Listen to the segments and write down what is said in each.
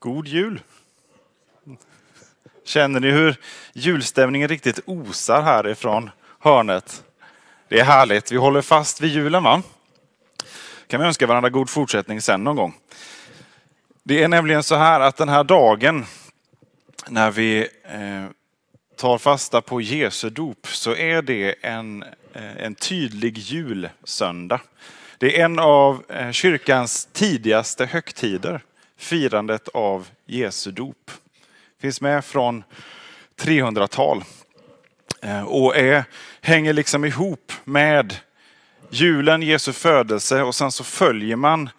God jul! Känner ni hur julstämningen riktigt osar härifrån hörnet? Det är härligt. Vi håller fast vid julen va? Kan vi önska varandra god fortsättning sen någon gång. Det är nämligen så här att den här dagen när vi eh, tar fasta på Jesu dop så är det en, eh, en tydlig julsöndag. Det är en av eh, kyrkans tidigaste högtider, firandet av Jesu dop. Finns med från 300-tal eh, och är, hänger liksom ihop med julen, Jesu födelse och sen så följer man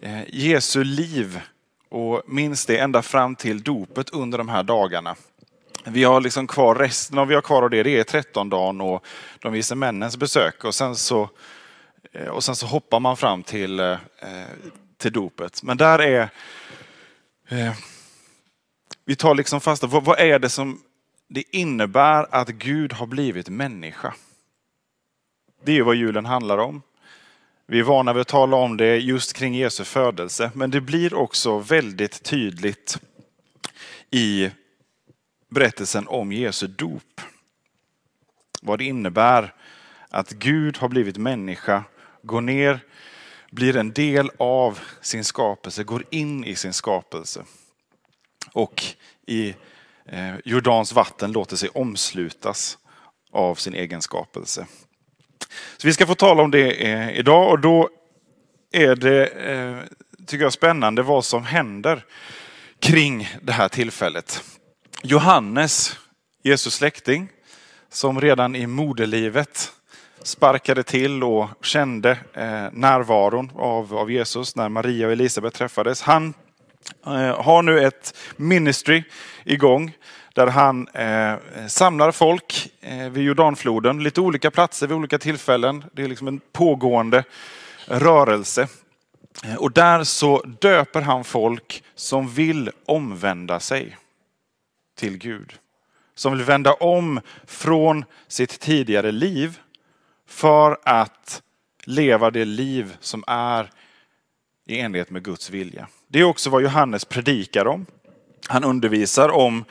eh, Jesu liv och minns det ända fram till dopet under de här dagarna. Vi har liksom kvar resten av vi har kvar av det, det är trettondagen och de vise männens besök och sen så, eh, och sen så hoppar man fram till, till dopet. Men där är Eh, vi tar liksom fasta, vad, vad är det som det innebär att Gud har blivit människa? Det är ju vad julen handlar om. Vi är vana vid att tala om det just kring Jesu födelse, men det blir också väldigt tydligt i berättelsen om Jesu dop. Vad det innebär att Gud har blivit människa, går ner, blir en del av sin skapelse, går in i sin skapelse. Och i eh, Jordans vatten låter sig omslutas av sin egen skapelse. Så vi ska få tala om det eh, idag och då är det, eh, tycker jag, spännande vad som händer kring det här tillfället. Johannes, Jesus släkting, som redan i moderlivet sparkade till och kände eh, närvaron av, av Jesus när Maria och Elisabet träffades. Han eh, har nu ett ministry igång där han eh, samlar folk eh, vid Jordanfloden, lite olika platser vid olika tillfällen. Det är liksom en pågående rörelse. Eh, och där så döper han folk som vill omvända sig till Gud. Som vill vända om från sitt tidigare liv för att leva det liv som är i enlighet med Guds vilja. Det är också vad Johannes predikar om. Han undervisar om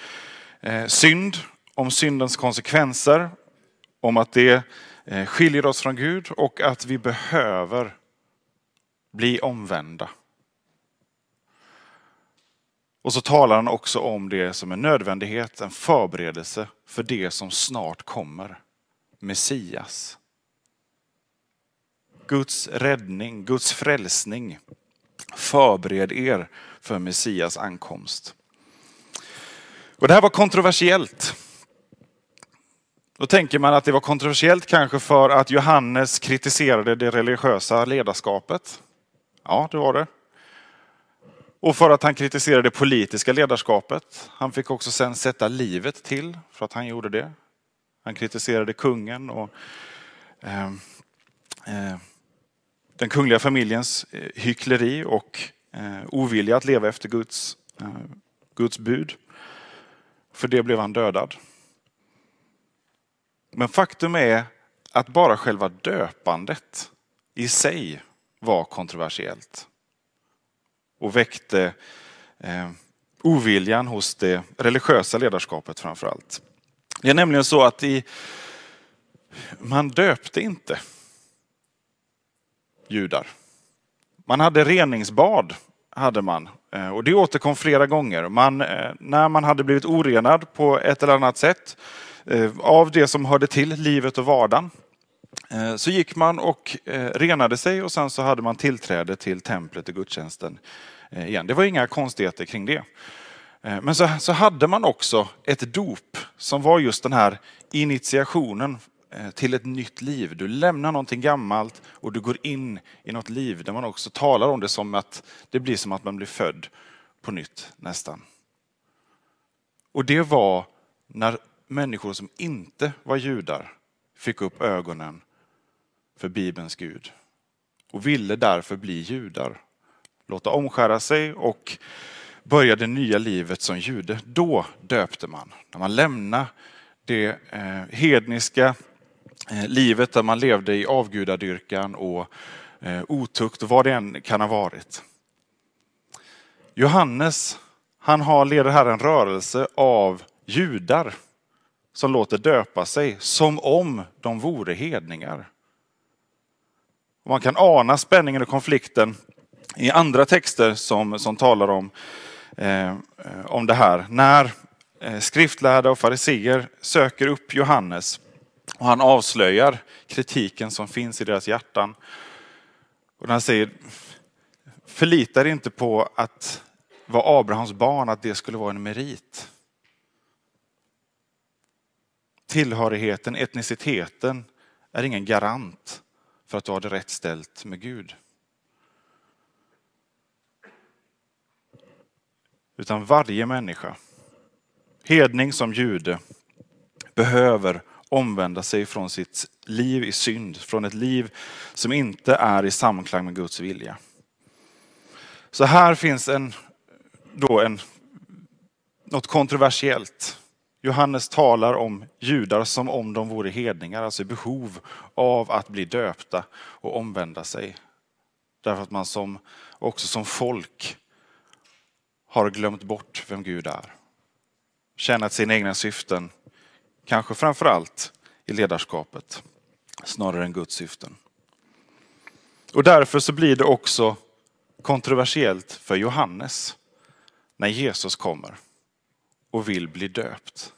eh, synd, om syndens konsekvenser, om att det eh, skiljer oss från Gud och att vi behöver bli omvända. Och så talar han också om det som en nödvändighet, en förberedelse för det som snart kommer. Messias. Guds räddning, Guds frälsning. Förbered er för Messias ankomst. Och det här var kontroversiellt. Då tänker man att det var kontroversiellt kanske för att Johannes kritiserade det religiösa ledarskapet. Ja, det var det. Och för att han kritiserade det politiska ledarskapet. Han fick också sen sätta livet till för att han gjorde det. Han kritiserade kungen och eh, eh, den kungliga familjens eh, hyckleri och eh, ovilja att leva efter Guds, eh, Guds bud. För det blev han dödad. Men faktum är att bara själva döpandet i sig var kontroversiellt. Och väckte eh, oviljan hos det religiösa ledarskapet framför allt. Det är nämligen så att i, man döpte inte judar. Man hade reningsbad hade man. Eh, och det återkom flera gånger. Man, eh, när man hade blivit orenad på ett eller annat sätt eh, av det som hörde till livet och vardagen så gick man och renade sig och sen så hade man tillträde till templet och gudstjänsten igen. Det var inga konstigheter kring det. Men så, så hade man också ett dop som var just den här initiationen Eh, till ett nytt liv. Du lämnar någonting gammalt och du går in i något liv där man också talar om det som att det blir som att man blir född på nytt nästan. Och det var när människor som inte var judar fick upp ögonen för Bibelns Gud och ville därför bli judar. Låta omskära sig och börja det nya livet som jude. Då döpte man. När man lämnade det eh, hedniska Eh, livet där man levde i avgudadyrkan och eh, otukt och vad det än kan ha varit. Johannes, han har, leder här en rörelse av judar som låter döpa sig som om de vore hedningar. Och man kan ana spänningen och konflikten i andra texter som, som talar om, eh, om det här. När eh, skriftlärda och fariseer söker upp Johannes och han avslöjar kritiken som finns i deras hjärtan. Och han säger, förlita er inte på att vara Abrahams barn, att det skulle vara en merit. Tillhörigheten, etniciteten är ingen garant för att du har det rätt ställt med Gud. Utan varje människa, hedning som jude, behöver omvända sig från sitt liv i synd, från ett liv som inte är i samklang med Guds vilja. Så här finns en, då en, något kontroversiellt. Johannes talar om judar som om de vore hedningar, alltså i behov av att bli döpta och omvända sig. Därför att man som, också som folk har glömt bort vem Gud är. Tjänat sina egna syften, kanske framför allt i ledarskapet, snarare än Guds syften. Och därför så blir det också kontroversiellt för Johannes när Jesus kommer och vill bli döpt.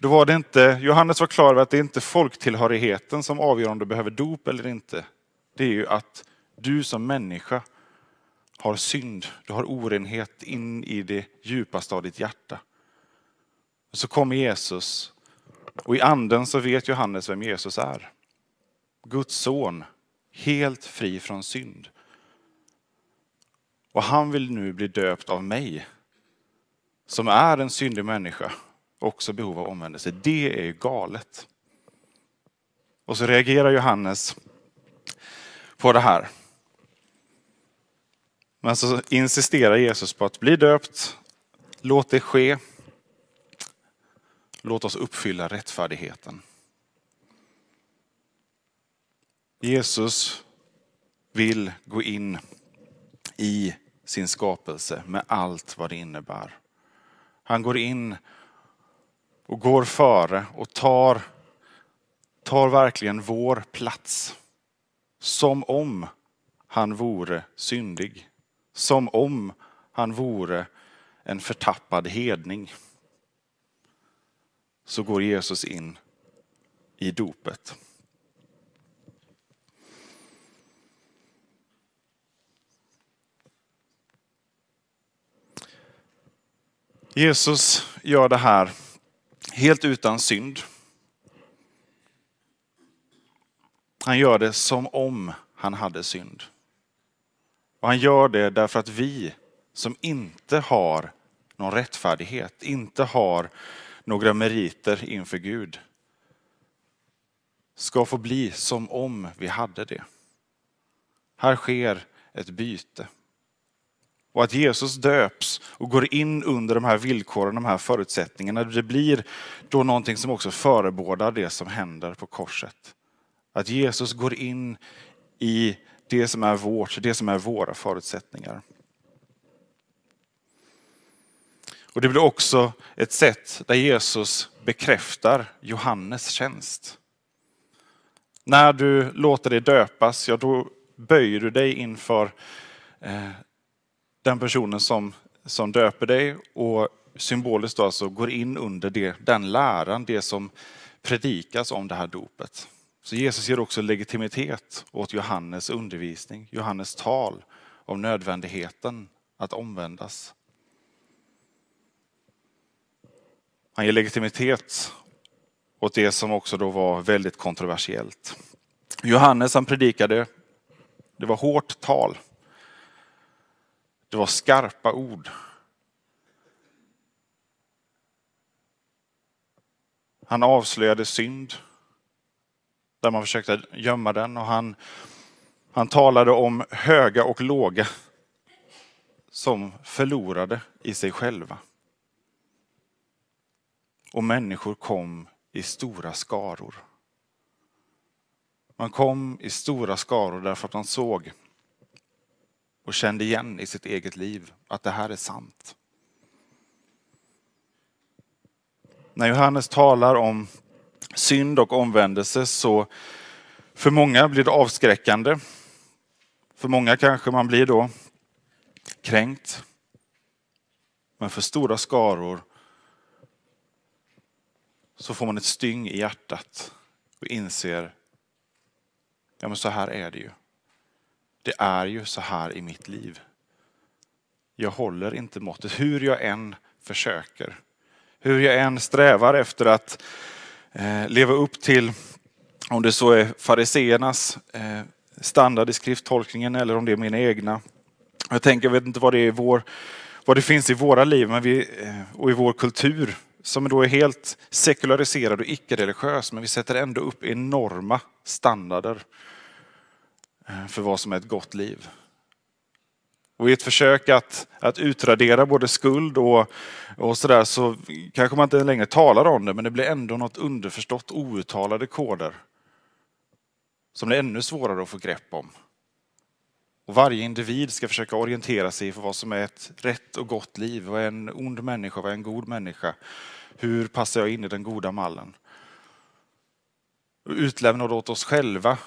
Då var det inte, Johannes var klar över att det inte är folktillhörigheten som avgör om du behöver dop eller inte. Det är ju att du som människa har synd, du har orenhet in i det djupaste av ditt hjärta. Så kommer Jesus och i anden så vet Johannes vem Jesus är. Guds son, helt fri från synd. Och han vill nu bli döpt av mig, som är en syndig människa, också behov av omvändelse. Det är ju galet. Och så reagerar Johannes på det här. Men så insisterar Jesus på att bli döpt, låt det ske. Låt oss uppfylla rättfärdigheten. Jesus vill gå in i sin skapelse med allt vad det innebär. Han går in och går före och tar, tar verkligen vår plats. Som om han vore syndig. Som om han vore en förtappad hedning. Så går Jesus in i dopet. Jesus gör det här helt utan synd. Han gör det som om han hade synd. Och han gör det därför att vi som inte har någon rättfärdighet, inte har några meriter inför Gud, ska få bli som om vi hade det. Här sker ett byte. Och att Jesus döps och går in under de här villkoren, de här förutsättningarna, det blir då någonting som också förebådar det som händer på korset. Att Jesus går in i det som är vårt, det som är våra förutsättningar. Och det blir också ett sätt där Jesus bekräftar Johannes tjänst. När du låter dig döpas, ja då böjer du dig inför eh, den personen som, som döper dig och symboliskt då alltså går in under det, den läran, det som predikas om det här dopet. Så Jesus ger också legitimitet åt Johannes undervisning, Johannes tal om nödvändigheten att omvändas. Han ger legitimitet åt det som också då var väldigt kontroversiellt. Johannes han predikade, det var hårt tal. Det var skarpa ord. Han avslöjade synd där man försökte gömma den och han, han talade om höga och låga som förlorade i sig själva. Och människor kom i stora skaror. Man kom i stora skaror därför att man såg och kände igen i sitt eget liv att det här är sant. När Johannes talar om synd och omvändelse så för många blir det avskräckande. För många kanske man blir då kränkt. Men för stora skaror så får man ett styng i hjärtat och inser, ja men så här är det ju. Det är ju så här i mitt liv. Jag håller inte måttet, hur jag än försöker. Hur jag än strävar efter att eh, leva upp till, om det så är fariseernas eh, standard i skrifttolkningen eller om det är mina egna. Jag tänker, jag vet inte vad det, är vår, vad det finns i våra liv men vi, eh, och i vår kultur som då är helt sekulariserad och icke-religiös, men vi sätter ändå upp enorma standarder eh, för vad som är ett gott liv. Och i ett försök att, att utradera både skuld och, och sådär så kanske man inte längre talar om det, men det blir ändå något underförstått outtalade koder som det är ännu svårare att få grepp om. Och varje individ ska försöka orientera sig för vad som är ett rätt och gott liv. Vad är en ond människa? Vad är en god människa? Hur passar jag in i den goda mallen? Utlämnade åt oss själva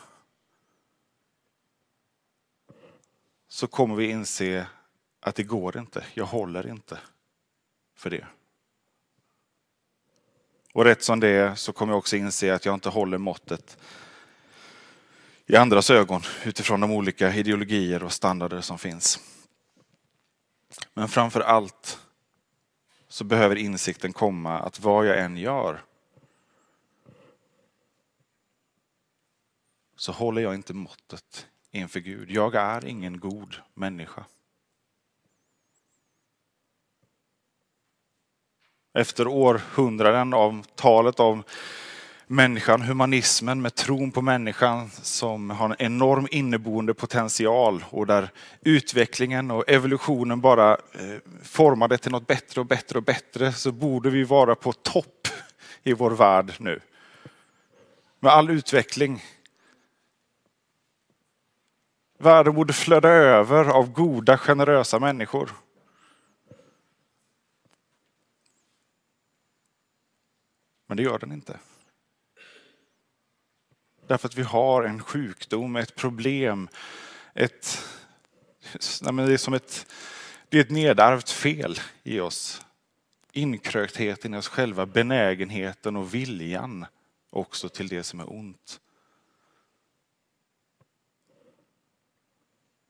så kommer vi inse att det går inte. Jag håller inte för det. Och rätt som det är så kommer jag också inse att jag inte håller måttet i andras ögon utifrån de olika ideologier och standarder som finns. Men framför allt så behöver insikten komma att vad jag än gör så håller jag inte måttet inför Gud. Jag är ingen god människa. Efter århundraden av talet om människan, humanismen med tron på människan som har en enorm inneboende potential och där utvecklingen och evolutionen bara eh, formar det till något bättre och bättre och bättre så borde vi vara på topp i vår värld nu. Med all utveckling. Världen borde flöda över av goda, generösa människor. Men det gör den inte. Därför att vi har en sjukdom, ett problem, ett, nej men det är som ett, det är ett nedärvt fel i oss. Inkröktheten i oss själva, benägenheten och viljan också till det som är ont.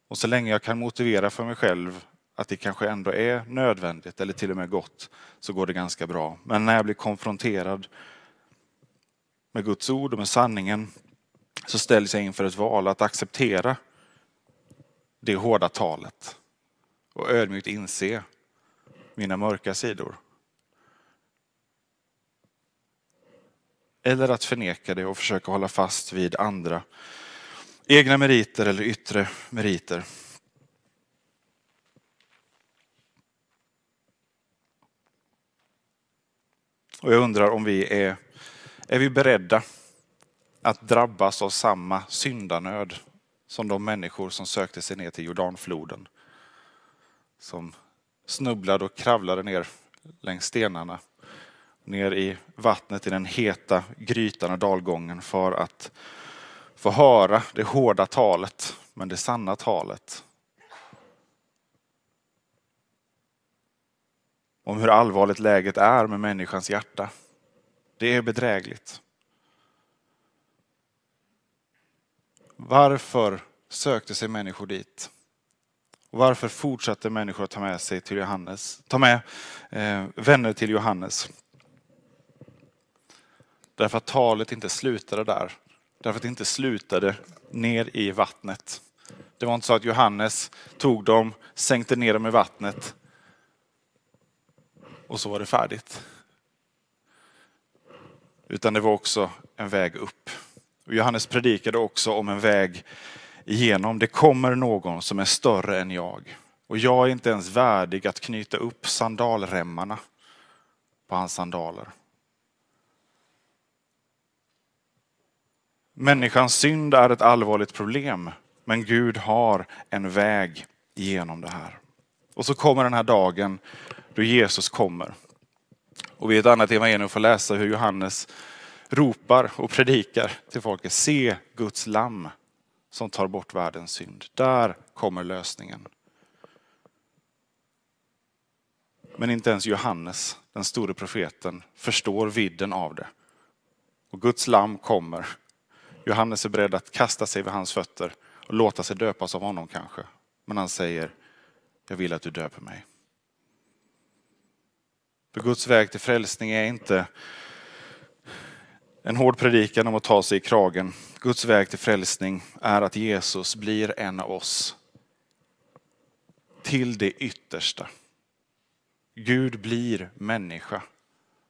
Och så länge jag kan motivera för mig själv att det kanske ändå är nödvändigt eller till och med gott så går det ganska bra. Men när jag blir konfronterad med Guds ord och med sanningen så ställs jag inför ett val att acceptera det hårda talet och ödmjukt inse mina mörka sidor. Eller att förneka det och försöka hålla fast vid andra egna meriter eller yttre meriter. Och jag undrar om vi är, är vi beredda att drabbas av samma syndanöd som de människor som sökte sig ner till Jordanfloden. Som snubblade och kravlade ner längs stenarna, ner i vattnet i den heta grytan och dalgången för att få höra det hårda talet, men det sanna talet. Om hur allvarligt läget är med människans hjärta. Det är bedrägligt. Varför sökte sig människor dit? Och varför fortsatte människor att ta med sig till Johannes, ta med eh, vänner till Johannes? Därför att talet inte slutade där. Därför att det inte slutade ner i vattnet. Det var inte så att Johannes tog dem, sänkte ner dem i vattnet och så var det färdigt. Utan det var också en väg upp. Johannes predikade också om en väg igenom. Det kommer någon som är större än jag. Och jag är inte ens värdig att knyta upp sandalremmarna på hans sandaler. Människans synd är ett allvarligt problem, men Gud har en väg genom det här. Och så kommer den här dagen då Jesus kommer. Och vid ett annat evangelium får läsa hur Johannes ropar och predikar till folket. Se Guds lamm som tar bort världens synd. Där kommer lösningen. Men inte ens Johannes, den store profeten, förstår vidden av det. Och Guds lamm kommer. Johannes är beredd att kasta sig vid hans fötter och låta sig döpas av honom kanske. Men han säger, jag vill att du döper mig. För Guds väg till frälsning är inte en hård predikan om att ta sig i kragen. Guds väg till frälsning är att Jesus blir en av oss till det yttersta. Gud blir människa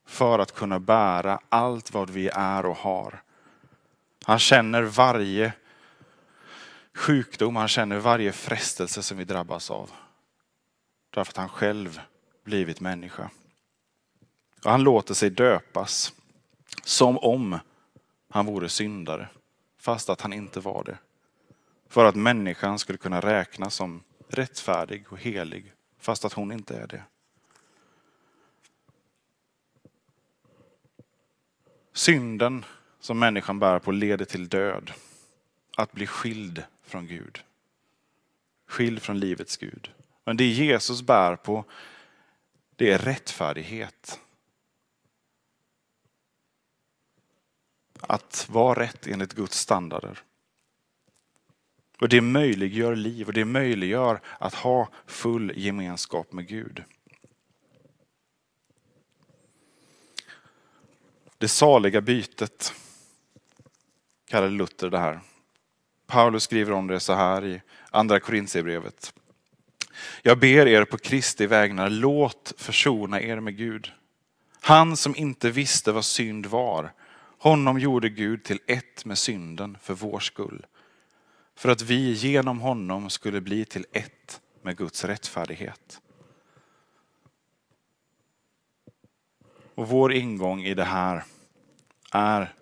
för att kunna bära allt vad vi är och har. Han känner varje sjukdom, han känner varje frestelse som vi drabbas av. Därför att han själv blivit människa. Och han låter sig döpas som om han vore syndare, fast att han inte var det. För att människan skulle kunna räknas som rättfärdig och helig, fast att hon inte är det. Synden som människan bär på leder till död. Att bli skild från Gud. Skild från livets Gud. Men det Jesus bär på, det är rättfärdighet. Att vara rätt enligt Guds standarder. Och det möjliggör liv och det möjliggör att ha full gemenskap med Gud. Det saliga bytet kallade Luther det här. Paulus skriver om det så här i andra Korintierbrevet. Jag ber er på Kristi vägnar, låt försona er med Gud. Han som inte visste vad synd var, honom gjorde Gud till ett med synden för vår skull. För att vi genom honom skulle bli till ett med Guds rättfärdighet. Och vår ingång i det här är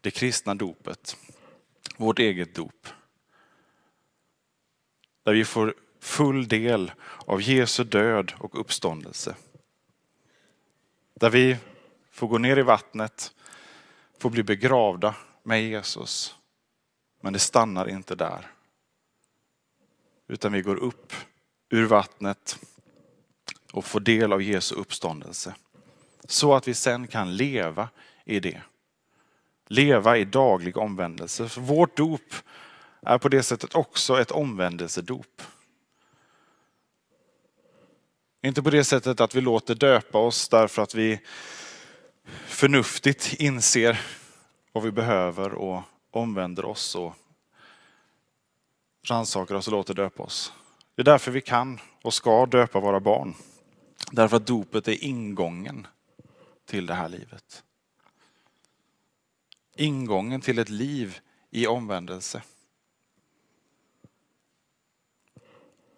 det kristna dopet. Vårt eget dop. Där vi får full del av Jesu död och uppståndelse. Där vi får gå ner i vattnet, får bli begravda med Jesus. Men det stannar inte där. Utan vi går upp ur vattnet och får del av Jesu uppståndelse. Så att vi sen kan leva i det. Leva i daglig omvändelse. För vårt dop är på det sättet också ett omvändelsedop. Inte på det sättet att vi låter döpa oss därför att vi förnuftigt inser vad vi behöver och omvänder oss och rannsakar oss och låter döpa oss. Det är därför vi kan och ska döpa våra barn. Därför att dopet är ingången till det här livet. Ingången till ett liv i omvändelse.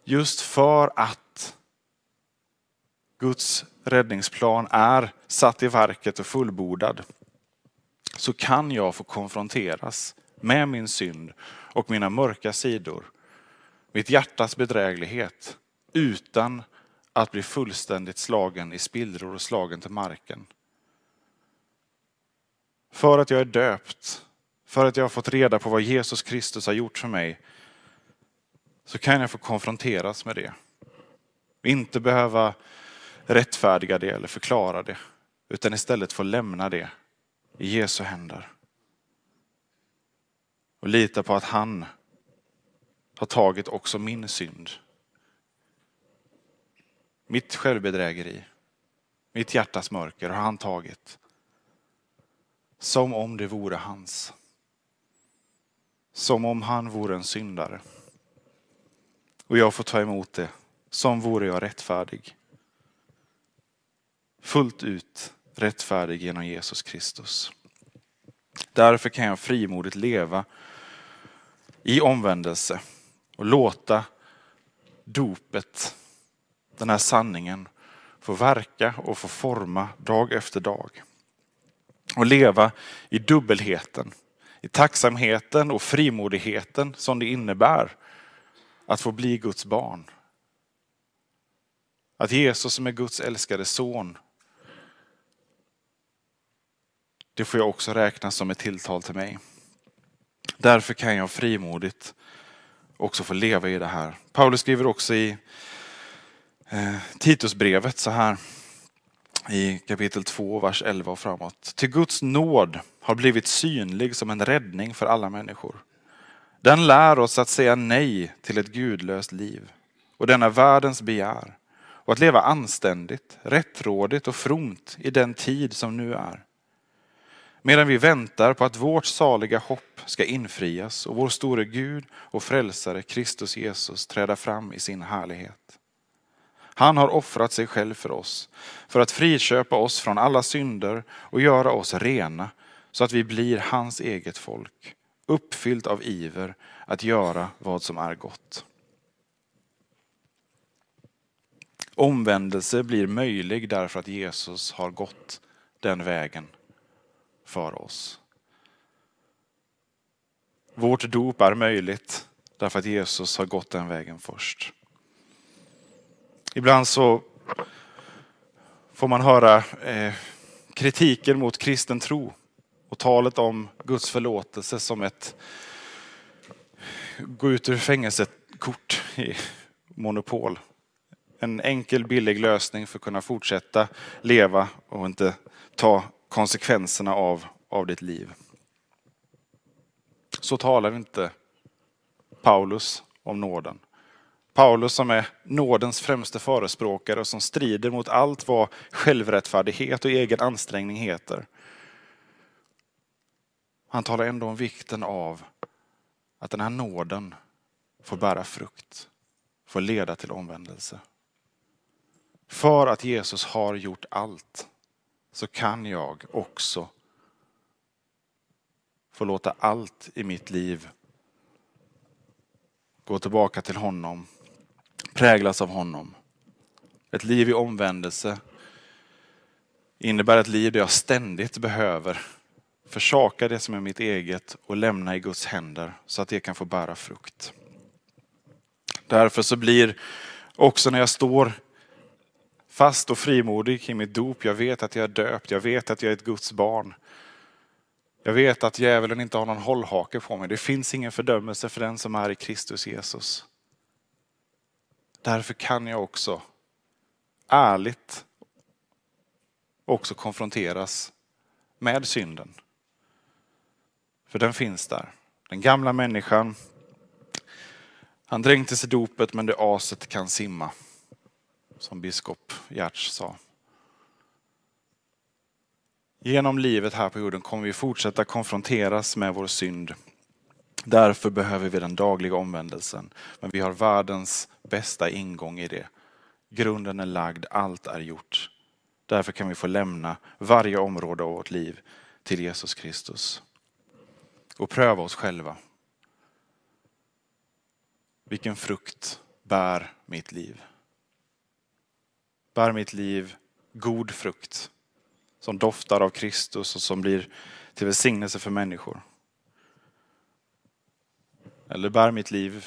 Just för att Guds räddningsplan är satt i verket och fullbordad så kan jag få konfronteras med min synd och mina mörka sidor, mitt hjärtas bedräglighet, utan att bli fullständigt slagen i spillror och slagen till marken. För att jag är döpt, för att jag har fått reda på vad Jesus Kristus har gjort för mig, så kan jag få konfronteras med det. Inte behöva rättfärdiga det eller förklara det, utan istället få lämna det i Jesu händer. Och lita på att han har tagit också min synd. Mitt självbedrägeri, mitt hjärtas mörker har han tagit. som om det vore hans. Som om han vore en syndare. Och jag får ta emot det som vore jag rättfärdig. Fullt ut rättfärdig genom Jesus Kristus. Därför kan jag frimodigt leva i omvändelse och låta dopet, den här sanningen, få verka och få forma dag efter dag. Och leva i dubbelheten, i tacksamheten och frimodigheten som det innebär att få bli Guds barn. Att Jesus som är Guds älskade son, det får jag också räkna som ett tilltal till mig. Därför kan jag frimodigt också få leva i det här. Paulus skriver också i eh, Titusbrevet så här i kapitel 2, vers 11 och framåt. Till Guds nåd har blivit synlig som en räddning för alla människor. Den lär oss att säga nej till ett gudlöst liv och denna världens begär och att leva anständigt, rättrådigt och fromt i den tid som nu är. Medan vi väntar på att vårt saliga hopp ska infrias och vår store Gud och frälsare Kristus Jesus träda fram i sin härlighet. Han har offrat sig själv för oss, för att friköpa oss från alla synder och göra oss rena, så att vi blir hans eget folk, uppfyllt av iver att göra vad som är gott. Omvändelse blir möjlig därför att Jesus har gått den vägen för oss. Vårt dop är möjligt därför att Jesus har gått den vägen först. Ibland så får man höra eh, kritiken mot kristen tro och talet om Guds förlåtelse som ett gå ut ur fängelset-kort i monopol. En enkel billig lösning för att kunna fortsätta leva och inte ta konsekvenserna av, av ditt liv. Så talar inte Paulus om nåden. Paulus som är nådens främste förespråkare och som strider mot allt vad självrättfärdighet och egen ansträngning heter. Han talar ändå om vikten av att den här nåden får bära frukt, får leda till omvändelse. För att Jesus har gjort allt så kan jag också få låta allt i mitt liv gå tillbaka till honom, präglas av honom. Ett liv i omvändelse innebär ett liv där jag ständigt behöver försaka det som är mitt eget och lämna i Guds händer så att det kan få bära frukt. Därför så blir också när jag står fast och frimodig kring mitt dop, jag vet att jag är döpt, jag vet att jag är ett Guds barn. Jag vet att djävulen inte har någon hållhake på mig. Det finns ingen fördömelse för den som är i Kristus Jesus. Därför kan jag också ärligt också konfronteras med synden. För den finns där. Den gamla människan, han dränktes i dopet men det aset kan simma. Som biskop Gerts sa. Genom livet här på jorden kommer vi fortsätta konfronteras med vår synd. Därför behöver vi den dagliga omvändelsen. Men vi har världens bästa ingång i det. Grunden är lagd, allt är gjort. Därför kan vi få lämna varje område av vårt liv till Jesus Kristus och pröva oss själva. Vilken frukt bär mitt liv? Bär mitt liv god frukt som doftar av Kristus och som blir till välsignelse för människor? Eller bär mitt liv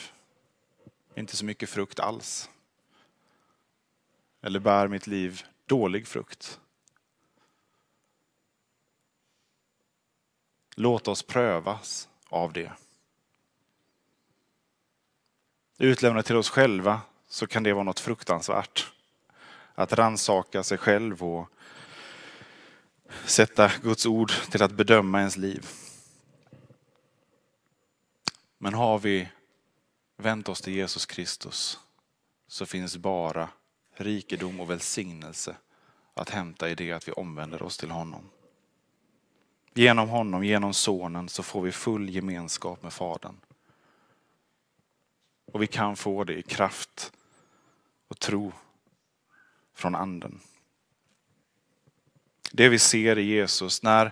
inte så mycket frukt alls? Eller bär mitt liv dålig frukt? Låt oss prövas av det. Utlämnat till oss själva så kan det vara något fruktansvärt. Att ransaka sig själv och sätta Guds ord till att bedöma ens liv. Men har vi vänt oss till Jesus Kristus så finns bara rikedom och välsignelse att hämta i det att vi omvänder oss till honom. Genom honom, genom sonen, så får vi full gemenskap med Fadern. Och vi kan få det i kraft och tro från anden. Det vi ser i Jesus när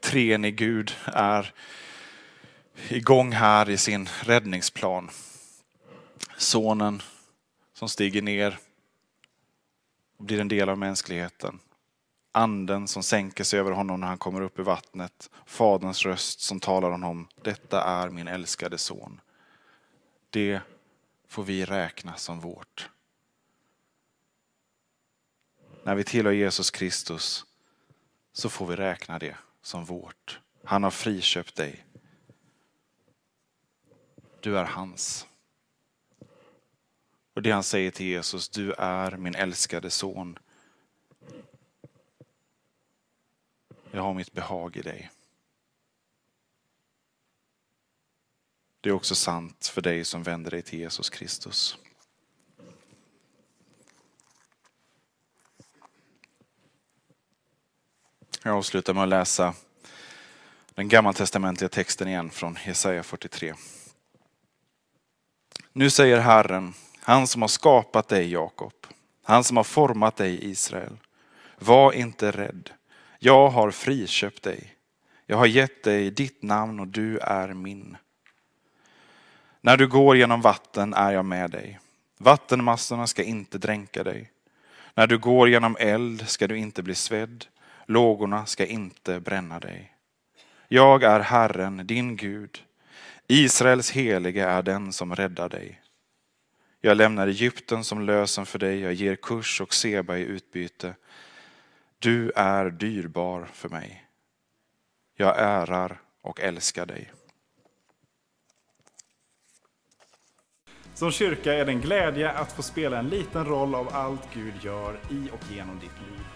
treenig Gud är igång här i sin räddningsplan. Sonen som stiger ner och blir en del av mänskligheten. Anden som sänker sig över honom när han kommer upp i vattnet. Faderns röst som talar om honom. Detta är min älskade son. Det får vi räkna som vårt. När vi tillhör Jesus Kristus så får vi räkna det som vårt. Han har friköpt dig. Du är hans. Och det han säger till Jesus, du är min älskade son. Jag har mitt behag i dig. Det är också sant för dig som vänder dig till Jesus Kristus. Jag avslutar med att läsa den gammaltestamentliga texten igen från Jesaja 43. Nu säger Herren, han som har skapat dig Jakob, han som har format dig Israel. Var inte rädd, jag har friköpt dig. Jag har gett dig ditt namn och du är min. När du går genom vatten är jag med dig. Vattenmassorna ska inte dränka dig. När du går genom eld ska du inte bli svedd. Lågorna ska inte bränna dig. Jag är Herren, din Gud. Israels helige är den som räddar dig. Jag lämnar Egypten som lösen för dig, jag ger Kurs och Seba i utbyte. Du är dyrbar för mig. Jag ärar och älskar dig. Som kyrka är det en glädje att få spela en liten roll av allt Gud gör i och genom ditt liv.